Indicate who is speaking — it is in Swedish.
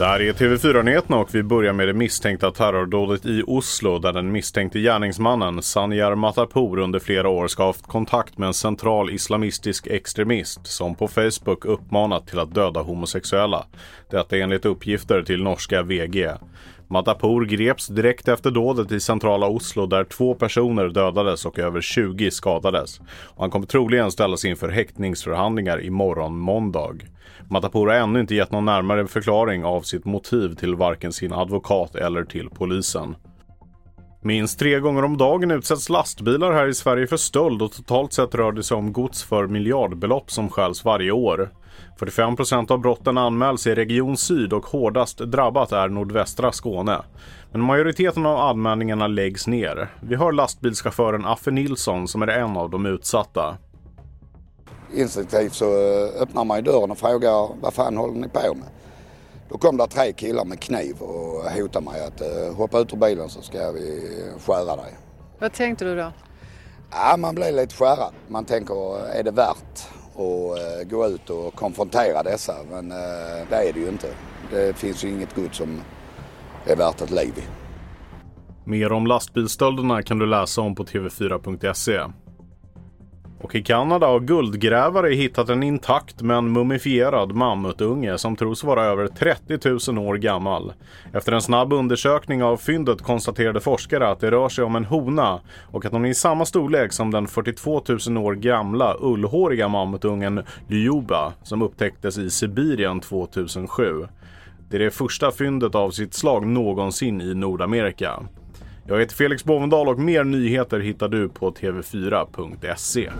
Speaker 1: Det här är TV4-nyheterna och vi börjar med det misstänkta terrordådet i Oslo där den misstänkte gärningsmannen Sanjar Matapour under flera år ska ha haft kontakt med en central islamistisk extremist som på Facebook uppmanat till att döda homosexuella. Detta enligt uppgifter till norska VG. Matapour greps direkt efter dådet i centrala Oslo där två personer dödades och över 20 skadades. Och han kommer troligen ställas inför häktningsförhandlingar imorgon måndag. Matapour har ännu inte gett någon närmare förklaring av sitt motiv till varken sin advokat eller till polisen. Minst tre gånger om dagen utsätts lastbilar här i Sverige för stöld och totalt sett rör det sig om gods för miljardbelopp som stjäls varje år. 45 procent av brotten anmäls i Region Syd och hårdast drabbat är nordvästra Skåne. Men majoriteten av anmälningarna läggs ner. Vi hör lastbilschauffören Affe Nilsson som är en av de utsatta.
Speaker 2: Instinktivt så eh, öppnar man ju dörren och frågar vad fan håller ni på med? Då kom det tre killar med kniv och hotade mig att uh, hoppa ut ur bilen så ska vi skära dig.
Speaker 3: Vad tänkte du då?
Speaker 2: Ja, man blir lite skärrad. Man tänker, är det värt och eh, gå ut och konfrontera dessa. Men eh, det är det ju inte. Det finns ju inget gott som är värt ett liv i.
Speaker 1: Mer om lastbilstölderna kan du läsa om på tv4.se. Och i Kanada har guldgrävare hittat en intakt men mumifierad mammutunge som tros vara över 30 000 år gammal. Efter en snabb undersökning av fyndet konstaterade forskare att det rör sig om en hona och att hon är i samma storlek som den 42 000 år gamla ullhåriga mammutungen Ljuba som upptäcktes i Sibirien 2007. Det är det första fyndet av sitt slag någonsin i Nordamerika. Jag heter Felix Bovendal och mer nyheter hittar du på tv4.se.